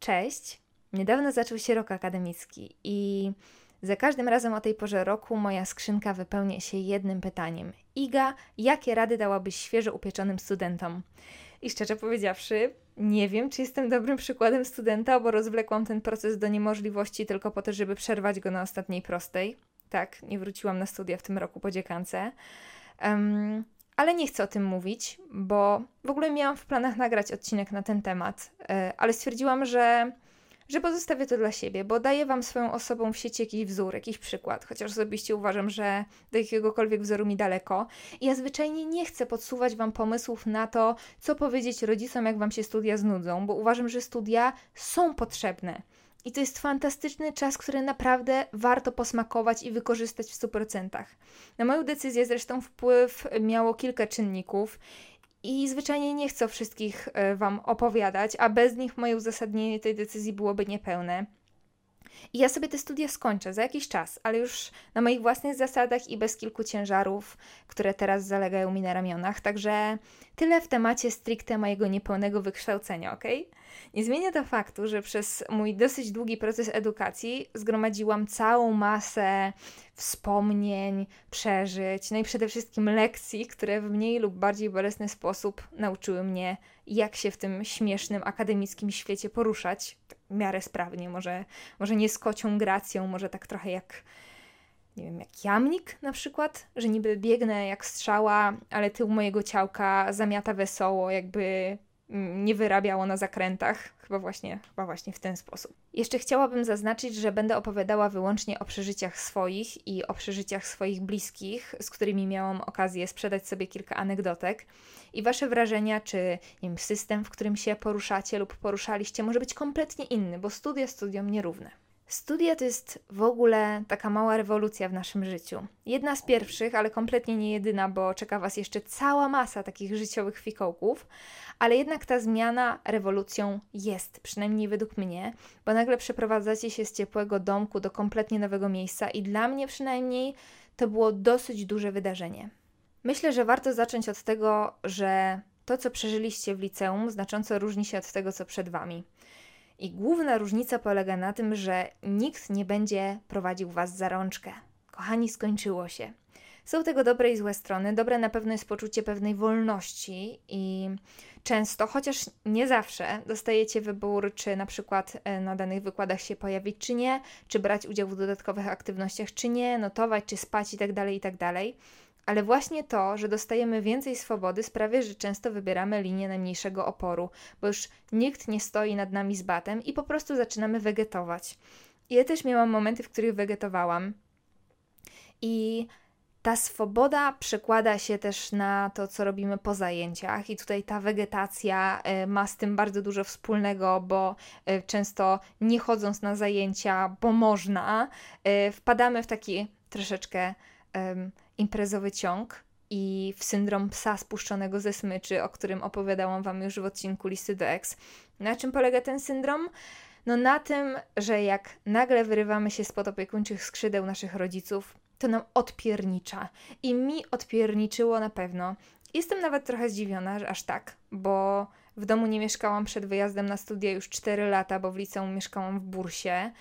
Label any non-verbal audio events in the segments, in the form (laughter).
Cześć. Niedawno zaczął się rok akademicki i za każdym razem o tej porze roku moja skrzynka wypełnia się jednym pytaniem. Iga, jakie rady dałabyś świeżo upieczonym studentom? I szczerze powiedziawszy, nie wiem, czy jestem dobrym przykładem studenta, bo rozwlekłam ten proces do niemożliwości tylko po to, żeby przerwać go na ostatniej prostej. Tak, nie wróciłam na studia w tym roku po dziekance. Um, ale nie chcę o tym mówić, bo w ogóle miałam w planach nagrać odcinek na ten temat, e, ale stwierdziłam, że, że pozostawię to dla siebie, bo daję Wam swoją osobą w sieci jakiś wzór, jakiś przykład, chociaż osobiście uważam, że do jakiegokolwiek wzoru mi daleko. I ja zwyczajnie nie chcę podsuwać Wam pomysłów na to, co powiedzieć rodzicom, jak Wam się studia znudzą, bo uważam, że studia są potrzebne. I to jest fantastyczny czas, który naprawdę warto posmakować i wykorzystać w 100%. Na moją decyzję zresztą wpływ miało kilka czynników i zwyczajnie nie chcę wszystkich e, Wam opowiadać, a bez nich moje uzasadnienie tej decyzji byłoby niepełne. I ja sobie te studia skończę za jakiś czas, ale już na moich własnych zasadach i bez kilku ciężarów, które teraz zalegają mi na ramionach. Także tyle w temacie stricte mojego niepełnego wykształcenia, ok? Nie zmienia to faktu, że przez mój dosyć długi proces edukacji zgromadziłam całą masę wspomnień, przeżyć, no i przede wszystkim lekcji, które w mniej lub bardziej bolesny sposób nauczyły mnie, jak się w tym śmiesznym akademickim świecie poruszać miarę sprawnie. Może, może nie z kocią gracją, może tak trochę jak nie wiem, jak jamnik na przykład, że niby biegnę jak strzała, ale tył mojego ciałka zamiata wesoło, jakby nie wyrabiało na zakrętach. Chyba właśnie, chyba właśnie w ten sposób. Jeszcze chciałabym zaznaczyć, że będę opowiadała wyłącznie o przeżyciach swoich i o przeżyciach swoich bliskich, z którymi miałam okazję sprzedać sobie kilka anegdotek. I wasze wrażenia, czy nie wiem, system, w którym się poruszacie lub poruszaliście, może być kompletnie inny, bo studia studiom nierówne. Studia to jest w ogóle taka mała rewolucja w naszym życiu. Jedna z pierwszych, ale kompletnie nie jedyna, bo czeka Was jeszcze cała masa takich życiowych fikołków, ale jednak ta zmiana rewolucją jest, przynajmniej według mnie, bo nagle przeprowadzacie się z ciepłego domku do kompletnie nowego miejsca i dla mnie przynajmniej to było dosyć duże wydarzenie. Myślę, że warto zacząć od tego, że to, co przeżyliście w liceum, znacząco różni się od tego, co przed Wami. I główna różnica polega na tym, że nikt nie będzie prowadził Was za rączkę. Kochani, skończyło się. Są tego dobre i złe strony. Dobre na pewno jest poczucie pewnej wolności i często, chociaż nie zawsze, dostajecie wybór, czy na przykład e, na danych wykładach się pojawić, czy nie, czy brać udział w dodatkowych aktywnościach, czy nie, notować, czy spać itd., tak itd. Ale właśnie to, że dostajemy więcej swobody, sprawia, że często wybieramy linię najmniejszego oporu, bo już nikt nie stoi nad nami z batem i po prostu zaczynamy wegetować. Ja też miałam momenty, w których wegetowałam. I ta swoboda przekłada się też na to, co robimy po zajęciach, i tutaj ta wegetacja e, ma z tym bardzo dużo wspólnego, bo e, często nie chodząc na zajęcia, bo można, e, wpadamy w taki troszeczkę imprezowy ciąg i w syndrom psa spuszczonego ze smyczy, o którym opowiadałam Wam już w odcinku Listy do Ex. Na czym polega ten syndrom? No na tym, że jak nagle wyrywamy się spod opiekuńczych skrzydeł naszych rodziców, to nam odpiernicza. I mi odpierniczyło na pewno. Jestem nawet trochę zdziwiona, że aż tak, bo w domu nie mieszkałam przed wyjazdem na studia już 4 lata, bo w liceum mieszkałam w Bursie.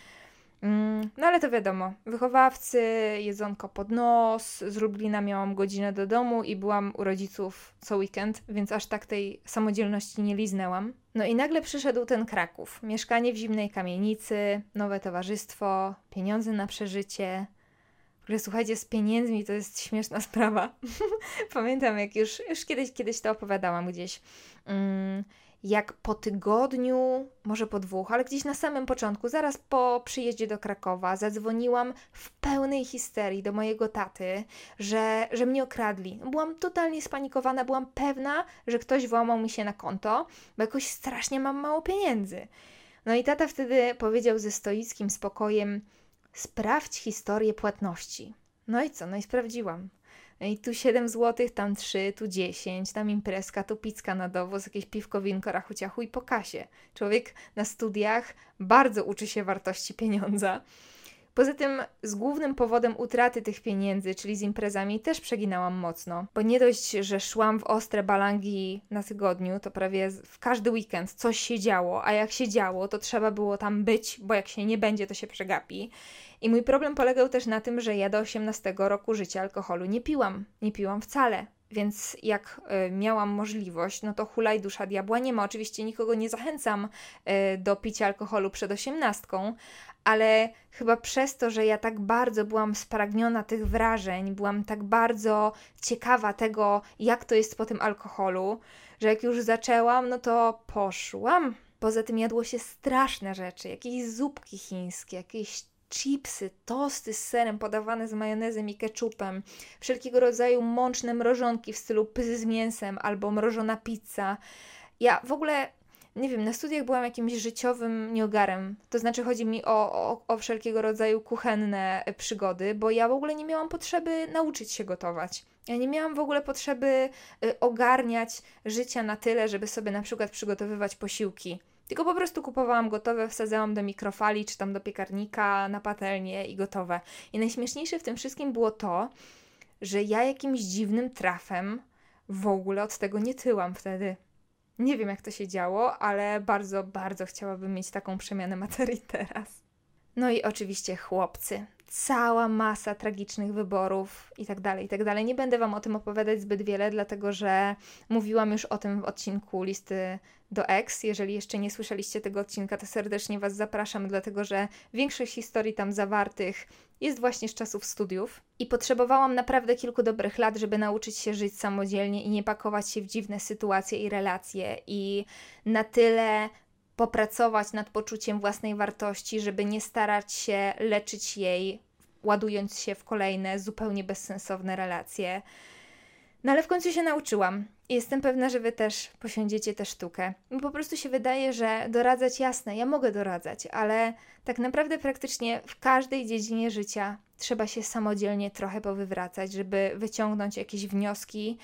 Mm, no ale to wiadomo, wychowawcy, jedzonko pod nos, z Lublina miałam godzinę do domu i byłam u rodziców co weekend, więc aż tak tej samodzielności nie liznęłam. No i nagle przyszedł ten Kraków, mieszkanie w zimnej kamienicy, nowe towarzystwo, pieniądze na przeżycie. W ogóle słuchajcie, z pieniędzmi to jest śmieszna (laughs) sprawa. Pamiętam jak już, już kiedyś, kiedyś to opowiadałam gdzieś. Mm, jak po tygodniu, może po dwóch, ale gdzieś na samym początku, zaraz po przyjeździe do Krakowa, zadzwoniłam w pełnej histerii do mojego taty, że, że mnie okradli. Byłam totalnie spanikowana, byłam pewna, że ktoś włamał mi się na konto, bo jakoś strasznie mam mało pieniędzy. No i tata wtedy powiedział ze stoickim spokojem: Sprawdź historię płatności. No i co? No i sprawdziłam. I tu 7 zł, tam 3, tu 10, tam imprezka, tu pizka na dowóz, jakieś piwko, winko, rachuciachu i po kasie. Człowiek na studiach bardzo uczy się wartości pieniądza. Poza tym z głównym powodem utraty tych pieniędzy, czyli z imprezami, też przeginałam mocno, bo nie dość, że szłam w ostre balangi na tygodniu, to prawie w każdy weekend coś się działo, a jak się działo, to trzeba było tam być, bo jak się nie będzie, to się przegapi. I mój problem polegał też na tym, że ja do 18 roku życia alkoholu nie piłam. Nie piłam wcale. Więc jak y, miałam możliwość, no to hulaj dusza diabła nie ma. Oczywiście nikogo nie zachęcam y, do picia alkoholu przed osiemnastką, ale chyba przez to, że ja tak bardzo byłam spragniona tych wrażeń, byłam tak bardzo ciekawa tego, jak to jest po tym alkoholu, że jak już zaczęłam, no to poszłam. Poza tym jadło się straszne rzeczy, jakieś zupki chińskie, jakieś chipsy, tosty z serem podawane z majonezem i ketchupem, wszelkiego rodzaju mączne mrożonki w stylu pyzy z mięsem albo mrożona pizza. Ja w ogóle nie wiem, na studiach byłam jakimś życiowym nieogarem. To znaczy chodzi mi o, o, o, wszelkiego rodzaju kuchenne przygody, bo ja w ogóle nie miałam potrzeby nauczyć się gotować. Ja nie miałam w ogóle potrzeby y, ogarniać życia na tyle, żeby sobie na przykład przygotowywać posiłki. Tylko po prostu kupowałam gotowe, wsadzałam do mikrofali czy tam do piekarnika na patelnię i gotowe. I najśmieszniejsze w tym wszystkim było to, że ja jakimś dziwnym trafem w ogóle od tego nie tyłam wtedy. Nie wiem, jak to się działo, ale bardzo, bardzo chciałabym mieć taką przemianę materii (laughs) teraz. No i oczywiście chłopcy. Cała masa tragicznych wyborów i tak dalej, i tak dalej. Nie będę Wam o tym opowiadać zbyt wiele, dlatego że mówiłam już o tym w odcinku listy do X. Jeżeli jeszcze nie słyszeliście tego odcinka, to serdecznie Was zapraszam, dlatego że większość historii tam zawartych jest właśnie z czasów studiów. I potrzebowałam naprawdę kilku dobrych lat, żeby nauczyć się żyć samodzielnie i nie pakować się w dziwne sytuacje i relacje. I na tyle popracować nad poczuciem własnej wartości, żeby nie starać się leczyć jej, ładując się w kolejne zupełnie bezsensowne relacje. No ale w końcu się nauczyłam. Jestem pewna, że Wy też posiądziecie tę sztukę. Mi po prostu się wydaje, że doradzać jasne, ja mogę doradzać, ale tak naprawdę praktycznie w każdej dziedzinie życia trzeba się samodzielnie trochę powywracać, żeby wyciągnąć jakieś wnioski.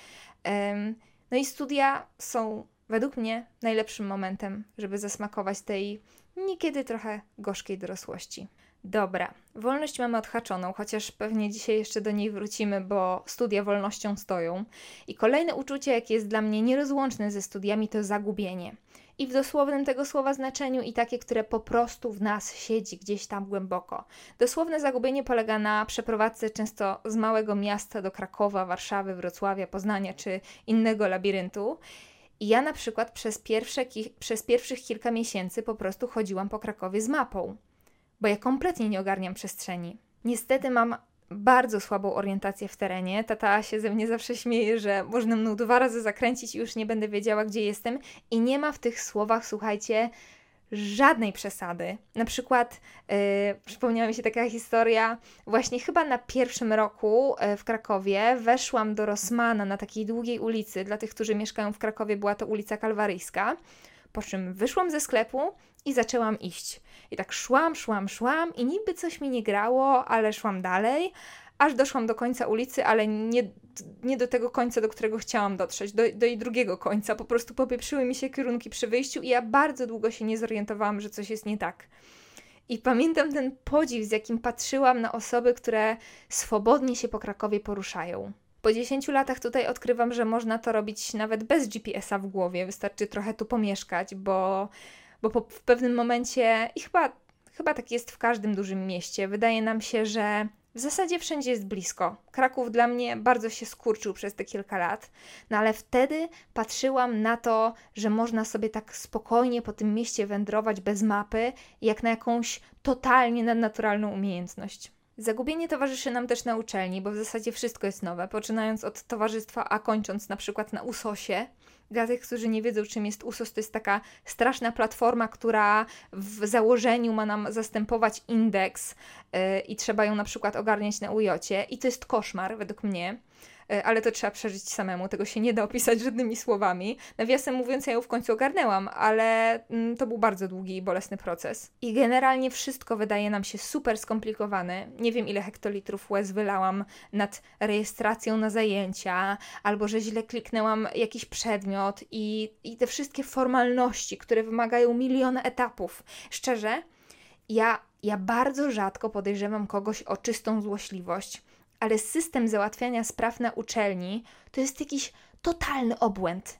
No i studia są według mnie najlepszym momentem, żeby zasmakować tej niekiedy trochę gorzkiej dorosłości. Dobra, wolność mamy odhaczoną, chociaż pewnie dzisiaj jeszcze do niej wrócimy, bo studia wolnością stoją. I kolejne uczucie, jakie jest dla mnie nierozłączne ze studiami, to zagubienie. I w dosłownym tego słowa znaczeniu, i takie, które po prostu w nas siedzi gdzieś tam głęboko. Dosłowne zagubienie polega na przeprowadzce często z małego miasta do Krakowa, Warszawy, Wrocławia, Poznania czy innego labiryntu. I ja na przykład przez, pierwsze, przez pierwszych kilka miesięcy po prostu chodziłam po Krakowie z mapą bo ja kompletnie nie ogarniam przestrzeni. Niestety mam bardzo słabą orientację w terenie. Tata się ze mnie zawsze śmieje, że można mną dwa razy zakręcić i już nie będę wiedziała, gdzie jestem. I nie ma w tych słowach, słuchajcie, żadnej przesady. Na przykład yy, przypomniała mi się taka historia, właśnie chyba na pierwszym roku yy, w Krakowie weszłam do Rosmana na takiej długiej ulicy. Dla tych, którzy mieszkają w Krakowie, była to ulica Kalwaryjska. Po czym wyszłam ze sklepu i zaczęłam iść. I tak szłam, szłam, szłam i niby coś mi nie grało, ale szłam dalej, aż doszłam do końca ulicy, ale nie, nie do tego końca, do którego chciałam dotrzeć, do, do jej drugiego końca. Po prostu popieprzyły mi się kierunki przy wyjściu i ja bardzo długo się nie zorientowałam, że coś jest nie tak. I pamiętam ten podziw, z jakim patrzyłam na osoby, które swobodnie się po Krakowie poruszają. Po 10 latach tutaj odkrywam, że można to robić nawet bez GPS-a w głowie, wystarczy trochę tu pomieszkać, bo bo po, w pewnym momencie, i chyba, chyba tak jest w każdym dużym mieście, wydaje nam się, że w zasadzie wszędzie jest blisko. Kraków dla mnie bardzo się skurczył przez te kilka lat, no ale wtedy patrzyłam na to, że można sobie tak spokojnie po tym mieście wędrować bez mapy, jak na jakąś totalnie nadnaturalną umiejętność. Zagubienie towarzyszy nam też na uczelni, bo w zasadzie wszystko jest nowe, poczynając od towarzystwa, a kończąc na przykład na USOSie, dla tych, którzy nie wiedzą, czym jest USOS, to jest taka straszna platforma, która w założeniu ma nam zastępować indeks yy, i trzeba ją na przykład ogarniać na ujocie. I to jest koszmar, według mnie. E, ale to trzeba przeżyć samemu, tego się nie da opisać żadnymi słowami. Nawiasem mówiąc, ja ją w końcu ogarnęłam, ale mm, to był bardzo długi i bolesny proces. I generalnie wszystko wydaje nam się super skomplikowane. Nie wiem, ile hektolitrów łez wylałam nad rejestracją na zajęcia, albo że źle kliknęłam jakiś przedmiot i, i te wszystkie formalności, które wymagają miliona etapów. Szczerze, Ja, ja bardzo rzadko podejrzewam kogoś o czystą złośliwość, ale system załatwiania spraw na uczelni to jest jakiś totalny obłęd.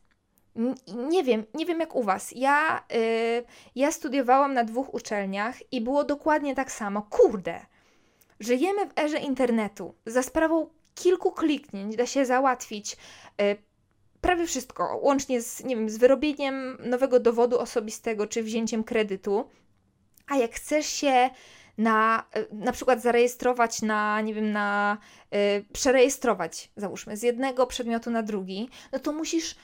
Nie wiem, nie wiem jak u Was. Ja, yy, ja studiowałam na dwóch uczelniach i było dokładnie tak samo. Kurde! Żyjemy w erze internetu. Za sprawą kilku kliknięć da się załatwić yy, prawie wszystko, łącznie z, nie wiem, z wyrobieniem nowego dowodu osobistego czy wzięciem kredytu. A jak chcesz się na, y, na przykład zarejestrować na, nie wiem, na, yy, przerejestrować, załóżmy, z jednego przedmiotu na drugi, no to musisz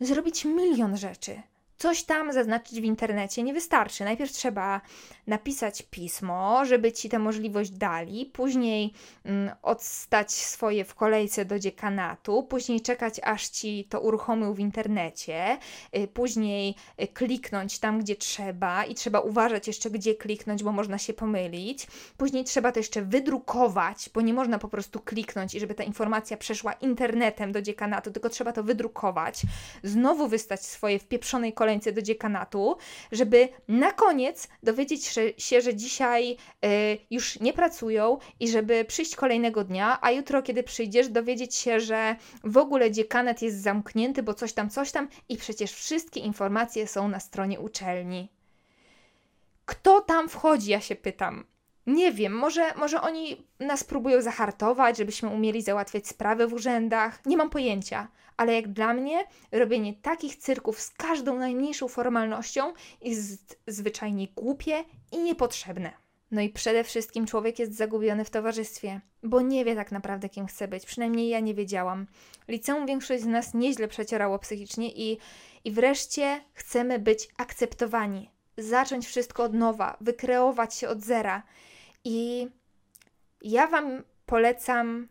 zrobić milion rzeczy coś tam zaznaczyć w internecie nie wystarczy. Najpierw trzeba napisać pismo, żeby ci tę możliwość dali, później mm, odstać swoje w kolejce do dziekanatu, później czekać aż ci to uruchomił w internecie, y, później y, kliknąć tam, gdzie trzeba i trzeba uważać jeszcze, gdzie kliknąć, bo można się pomylić. Później trzeba to jeszcze wydrukować, bo nie można po prostu kliknąć i żeby ta informacja przeszła internetem do dziekanatu, tylko trzeba to wydrukować, znowu wystać swoje w pieprzonej kolejce do dziekanatu, żeby na koniec dowiedzieć się, że dzisiaj y, już nie pracują i żeby przyjść kolejnego dnia, a jutro, kiedy przyjdziesz, dowiedzieć się, że w ogóle dziekanat jest zamknięty, bo coś tam, coś tam i przecież wszystkie informacje są na stronie uczelni. Kto tam wchodzi, ja się pytam. Nie wiem, może, może oni nas próbują zahartować, żebyśmy umieli załatwiać sprawy w urzędach. Nie mam pojęcia, ale jak dla mnie robienie takich cyrków z każdą najmniejszą formalnością jest zwyczajnie głupie i niepotrzebne. No i przede wszystkim człowiek jest zagubiony w towarzystwie, bo nie wie tak naprawdę, kim chce być. Przynajmniej ja nie wiedziałam. Liceum większość z nas nieźle przecierało psychicznie i, i wreszcie chcemy być akceptowani. Zacząć wszystko od nowa, wykreować się od zera. I ja Wam polecam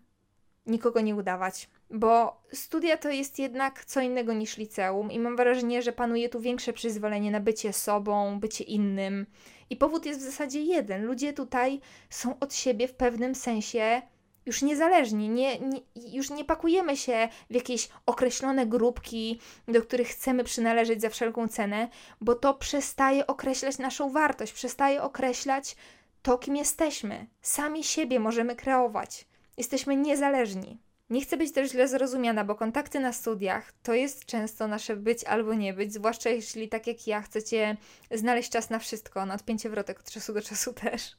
nikogo nie udawać, bo studia to jest jednak co innego niż liceum i mam wrażenie, że panuje tu większe przyzwolenie na bycie sobą, bycie innym. I powód jest w zasadzie jeden. Ludzie tutaj są od siebie w pewnym sensie już niezależni. Nie, nie, już nie pakujemy się w jakieś określone grupki, do których chcemy przynależeć za wszelką cenę, bo to przestaje określać naszą wartość, przestaje określać to, kim jesteśmy. Sami siebie możemy kreować. Jesteśmy niezależni. Nie chcę być też źle zrozumiana, bo kontakty na studiach to jest często nasze być albo nie być, zwłaszcza jeśli tak jak ja chcecie znaleźć czas na wszystko, na odpięcie wrotek od czasu do czasu (laughs) też.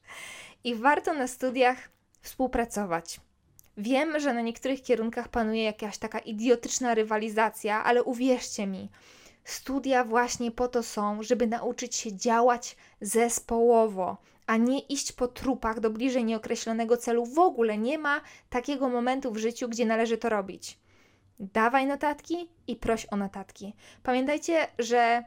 I warto na studiach współpracować. Wiem, że na niektórych kierunkach panuje jakaś taka idiotyczna rywalizacja, ale uwierzcie mi, studia właśnie po to są, żeby nauczyć się działać zespołowo, a nie iść po trupach do bliżej nieokreślonego celu. W ogóle nie ma takiego momentu w życiu, gdzie należy to robić. Dawaj notatki i proś o notatki. Pamiętajcie, że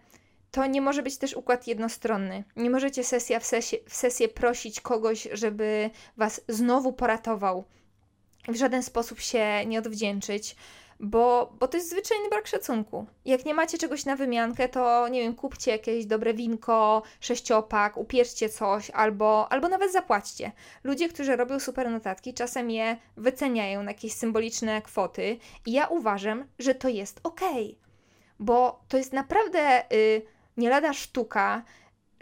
to nie może być też układ jednostronny. Nie możecie sesja w, sesie, w sesję prosić kogoś, żeby was znowu poratował. W żaden sposób się nie odwdzięczyć bo, bo to jest zwyczajny brak szacunku. Jak nie macie czegoś na wymiankę, to nie wiem, kupcie jakieś dobre winko, sześciopak, upieszcie coś albo, albo nawet zapłaćcie. Ludzie, którzy robią super notatki, czasem je wyceniają na jakieś symboliczne kwoty i ja uważam, że to jest ok, bo to jest naprawdę y, nie lada sztuka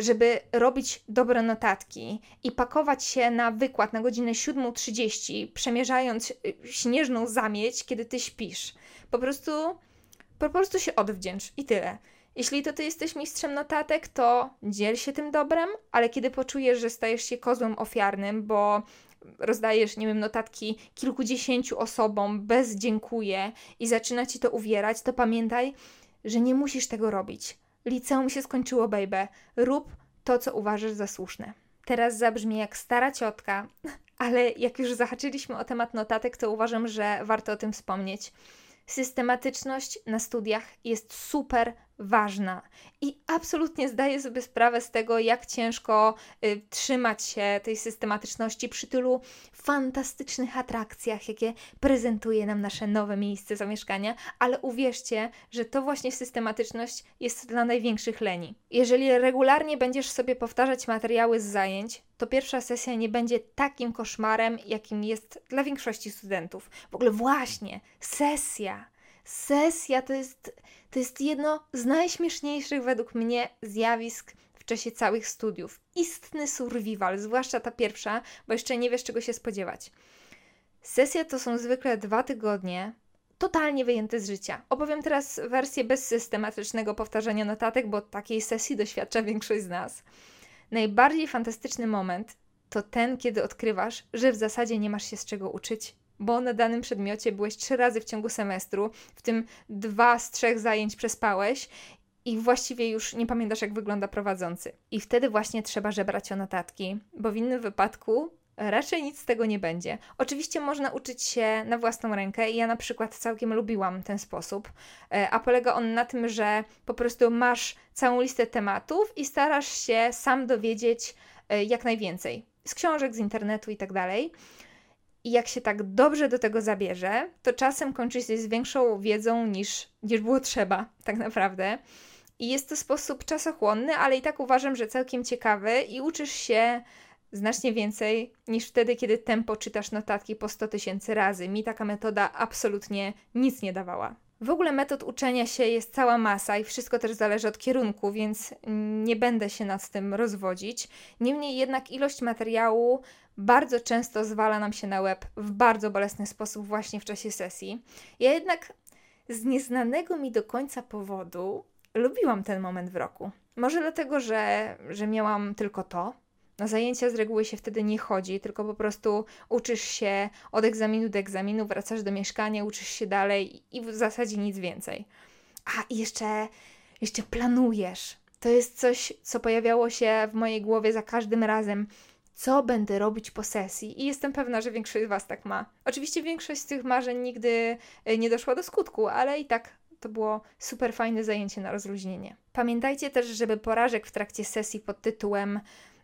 żeby robić dobre notatki i pakować się na wykład na godzinę 7.30, przemierzając y, śnieżną zamieć, kiedy ty śpisz. Po prostu, po prostu się odwdzięcz i tyle. Jeśli to ty jesteś mistrzem notatek, to dziel się tym dobrem, ale kiedy poczujesz, że stajesz się kozłem ofiarnym, bo rozdajesz, nie wiem, notatki kilkudziesięciu osobom bez dziękuję i zaczyna ci to uwierać, to pamiętaj, że nie musisz tego robić. Liceum się skończyło, baby. Rób to, co uważasz za słuszne. Teraz zabrzmi jak stara ciotka, (laughs) ale jak już zahaczyliśmy o temat notatek, to uważam, że warto o tym wspomnieć. Systematyczność na studiach jest super ważna i absolutnie zdaję sobie sprawę z tego, jak ciężko y, trzymać się tej systematyczności przy tylu fantastycznych atrakcjach, jakie prezentuje nam nasze nowe miejsce zamieszkania, ale uwierzcie, że to właśnie systematyczność jest dla największych leni. Jeżeli regularnie będziesz sobie powtarzać materiały z zajęć, to pierwsza sesja nie będzie takim koszmarem, jakim jest dla większości studentów. W ogóle właśnie, sesja. Sesja to jest, to jest jedno z najśmieszniejszych według mnie zjawisk w czasie całych studiów. Istny survival, zwłaszcza ta pierwsza, bo jeszcze nie wiesz, czego się spodziewać. Sesje to są zwykle dwa tygodnie, totalnie wyjęte z życia. Opowiem teraz wersję bez systematycznego powtarzania notatek, bo takiej sesji doświadcza większość z nas. Najbardziej fantastyczny moment to ten, kiedy odkrywasz, że w zasadzie nie masz się z czego uczyć, bo na danym przedmiocie byłeś trzy razy w ciągu semestru, w tym dwa z trzech zajęć przespałeś i właściwie już nie pamiętasz, jak wygląda prowadzący. I wtedy właśnie trzeba żebrać o notatki, bo w innym wypadku raczej nic z tego nie będzie. Oczywiście można uczyć się na własną rękę i ja na przykład całkiem lubiłam ten sposób, e, a polega on na tym, że po prostu masz całą listę tematów i starasz się sam dowiedzieć e, jak najwięcej z książek, z internetu i tak dalej. I jak się tak dobrze do tego zabierze, to czasem kończy się z większą wiedzą niż, niż było trzeba, tak naprawdę. I jest to sposób czasochłonny, ale i tak uważam, że całkiem ciekawy i uczysz się znacznie więcej niż wtedy, kiedy tempo czytasz notatki po 100 tysięcy razy. Mi taka metoda absolutnie nic nie dawała. W ogóle metod uczenia się jest cała masa i wszystko też zależy od kierunku, więc nie będę się nad tym rozwodzić. Niemniej jednak ilość materiału bardzo często zwala nam się na łeb w bardzo bolesny sposób właśnie w czasie sesji. Ja jednak z nieznanego mi do końca powodu lubiłam ten moment w roku. Może dlatego, że, że miałam tylko to, na zajęcia z reguły się wtedy nie chodzi, tylko po prostu uczysz się od egzaminu do egzaminu, wracasz do mieszkania, uczysz się dalej i w zasadzie nic więcej. A jeszcze, jeszcze planujesz. To jest coś, co pojawiało się w mojej głowie za każdym razem. Co będę robić po sesji? I jestem pewna, że większość z Was tak ma. Oczywiście większość z tych marzeń nigdy e, nie doszła do skutku, ale i tak to było super fajne zajęcie na rozluźnienie. Pamiętajcie też, żeby porażek w trakcie sesji pod tytułem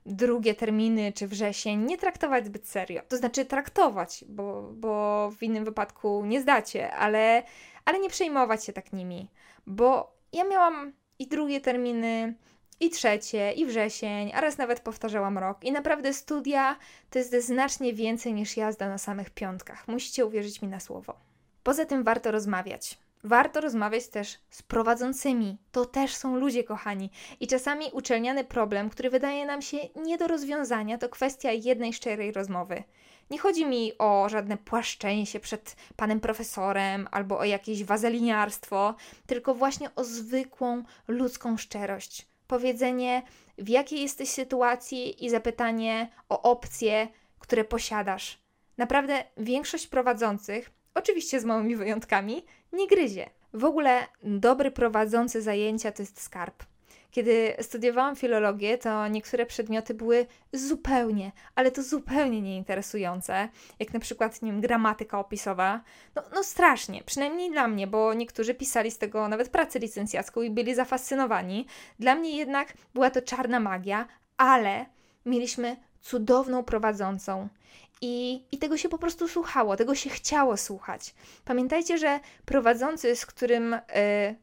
drugie terminy czy wrzesień nie traktować zbyt serio. To znaczy traktować, bo, bo w innym wypadku nie zdacie, ale, ale nie przejmować się tak nimi, bo ja miałam i drugie terminy, i trzecie, i wrzesień, a raz nawet powtarzałam rok. I naprawdę studia to jest znacznie więcej niż jazda na samych piątkach. Musicie uwierzyć mi na słowo. Poza tym warto rozmawiać. Warto rozmawiać też z prowadzącymi. To też są ludzie, kochani. I czasami uczelniany problem, który wydaje nam się nie do rozwiązania, to kwestia jednej szczerej rozmowy. Nie chodzi mi o żadne płaszczenie się przed panem profesorem albo o jakieś wazeliniarstwo, tylko właśnie o zwykłą ludzką szczerość. Powiedzenie, w jakiej jesteś sytuacji i zapytanie o opcje, które posiadasz. Naprawdę większość prowadzących oczywiście z małymi wyjątkami, nie gryzie. W ogóle dobry prowadzący zajęcia to jest skarb. Kiedy studiowałam filologię, to niektóre przedmioty były zupełnie, ale to zupełnie nieinteresujące, jak na przykład, nie wiem, gramatyka opisowa. No, no strasznie, przynajmniej dla mnie, bo niektórzy pisali z tego nawet pracę licencjacką i byli zafascynowani. Dla mnie jednak była to czarna magia, ale mieliśmy cudowną prowadzącą. I, I tego się po prostu słuchało, tego się chciało słuchać. Pamiętajcie, że prowadzący, z którym y,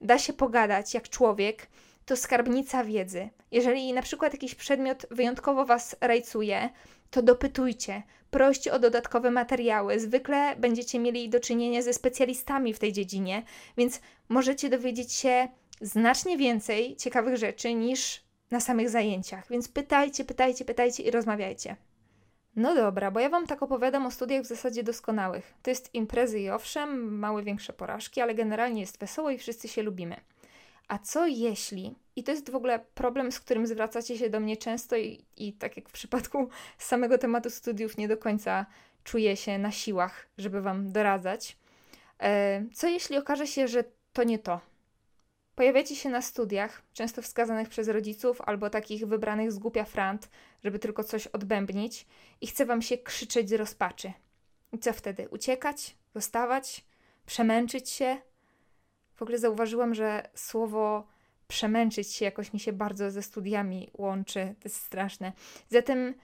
da się pogadać jak człowiek, to skarbnica wiedzy. Jeżeli na przykład jakiś przedmiot wyjątkowo Was rajcuje, to dopytujcie, proście o dodatkowe materiały. Zwykle będziecie mieli do czynienia ze specjalistami w tej dziedzinie, więc możecie dowiedzieć się znacznie więcej ciekawych rzeczy niż na samych zajęciach. Więc pytajcie, pytajcie, pytajcie i rozmawiajcie. No dobra, bo ja Wam tak opowiadam o studiach w zasadzie doskonałych. To jest imprezy i owszem, małe, większe porażki, ale generalnie jest wesoło i wszyscy się lubimy. A co jeśli, i to jest w ogóle problem, z którym zwracacie się do mnie często i, i tak jak w przypadku (laughs) samego tematu studiów nie do końca czuję się na siłach, żeby Wam doradzać. E, co jeśli okaże się, że to nie to, Pojawiacie się na studiach, często wskazanych przez rodziców albo takich wybranych z głupia frant, żeby tylko coś odbębnić i chce wam się krzyczeć z rozpaczy. I co wtedy? Uciekać? Zostawać? Przemęczyć się? W ogóle zauważyłam, że słowo przemęczyć się jakoś mi się bardzo ze studiami łączy. To jest straszne. Zatem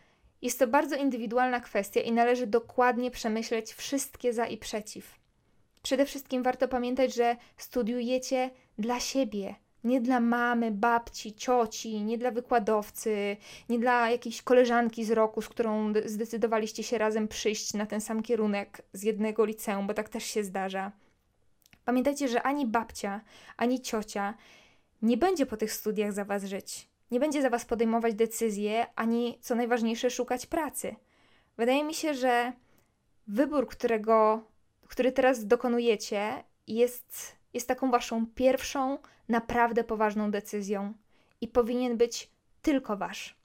jest to bardzo indywidualna kwestia i należy dokładnie przemyśleć wszystkie za i przeciw. Przede wszystkim warto pamiętać, że studiujecie dla siebie, nie dla mamy, babci, cioci, nie dla wykładowcy, nie dla jakiejś koleżanki z roku, z którą zdecydowaliście się razem przyjść na ten sam kierunek z jednego liceum, bo tak też się zdarza. Pamiętajcie, że ani babcia, ani ciocia nie będzie po tych studiach za was żyć. nie będzie za Was podejmować decyzje, ani co najważniejsze, szukać pracy. Wydaje mi się, że wybór, którego, który teraz dokonujecie, jest, jest taką Waszą pierwszą, naprawdę poważną decyzją i powinien być tylko Wasz.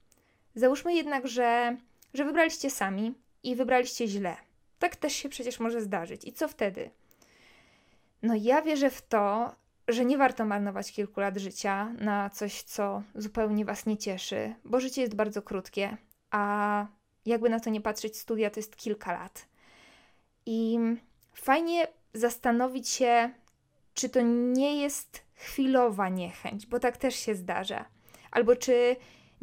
Załóżmy jednak, że, że wybraliście sami i wybraliście źle. Tak też się przecież może zdarzyć. I co wtedy? No, ja wierzę w to, że nie warto marnować kilku lat życia na coś, co zupełnie Was nie cieszy, bo życie jest bardzo krótkie, a jakby na to nie patrzeć, studia to jest kilka lat. I fajnie zastanowić się, czy to nie jest chwilowa niechęć, bo tak też się zdarza, albo czy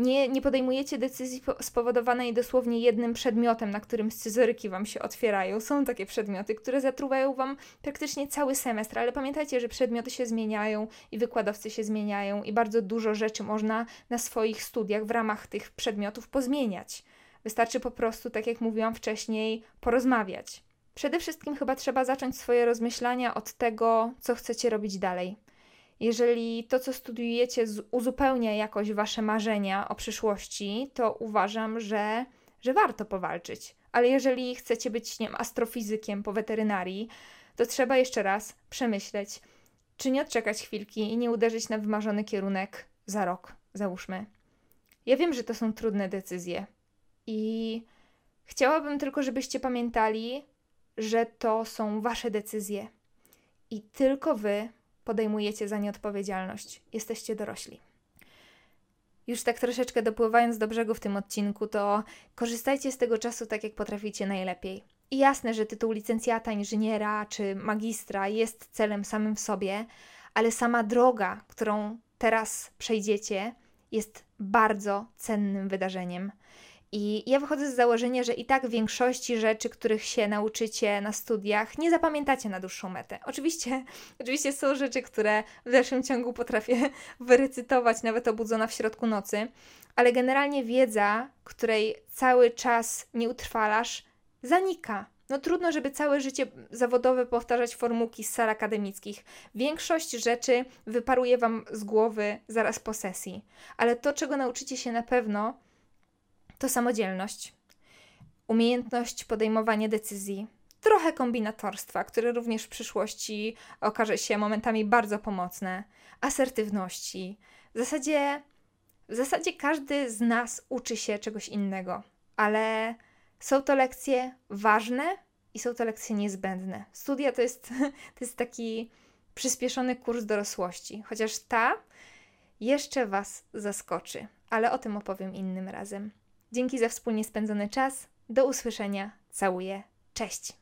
nie, nie podejmujecie decyzji spowodowanej dosłownie jednym przedmiotem, na którym scyzoryki Wam się otwierają. Są takie przedmioty, które zatruwają Wam praktycznie cały semestr, ale pamiętajcie, że przedmioty się zmieniają i wykładowcy się zmieniają i bardzo dużo rzeczy można na swoich studiach w ramach tych przedmiotów pozmieniać. Wystarczy po prostu, tak jak mówiłam wcześniej, porozmawiać. Przede wszystkim chyba trzeba zacząć swoje rozmyślania od tego, co chcecie robić dalej. Jeżeli to, co studiujecie, uzupełnia jakoś wasze marzenia o przyszłości, to uważam, że, że warto powalczyć. Ale jeżeli chcecie być, nie wiem, astrofizykiem po weterynarii, to trzeba jeszcze raz przemyśleć, czy nie odczekać chwilki i nie uderzyć na wymarzony kierunek za rok, załóżmy. Ja wiem, że to są trudne decyzje i chciałabym tylko, żebyście pamiętali, że to są wasze decyzje i tylko wy podejmujecie za nie odpowiedzialność. Jesteście dorośli. Już tak troszeczkę dopływając do brzegu w tym odcinku, to korzystajcie z tego czasu tak, jak potraficie najlepiej. I jasne, że tytuł licencjata, inżyniera czy magistra jest celem samym w sobie, ale sama droga, którą teraz przejdziecie, jest bardzo cennym wydarzeniem. I ja wychodzę z założenia, że i tak większości rzeczy, których się nauczycie na studiach, nie zapamiętacie na dłuższą metę. Oczywiście, (laughs) oczywiście są rzeczy, które w dalszym ciągu potrafię (laughs) wyrecytować, nawet obudzona w środku nocy, ale generalnie wiedza, której cały czas nie utrwalasz, zanika. No trudno, żeby całe życie zawodowe powtarzać formułki z sal akademickich. Większość rzeczy wyparuje Wam z głowy zaraz po sesji. Ale to, czego nauczycie się na pewno, to samodzielność, umiejętność podejmowania decyzji, trochę kombinatorstwa, które również w przyszłości okaże się momentami bardzo pomocne, asertywności. W zasadzie, w zasadzie każdy z nas uczy się czegoś innego, ale są to lekcje ważne i są to lekcje niezbędne. Studia to jest, (laughs) to jest taki przyspieszony kurs dorosłości, chociaż ta jeszcze Was zaskoczy, ale o tym opowiem innym razem. Dzięki za wspólnie spędzony czas. Do usłyszenia. Całuję. Cześć.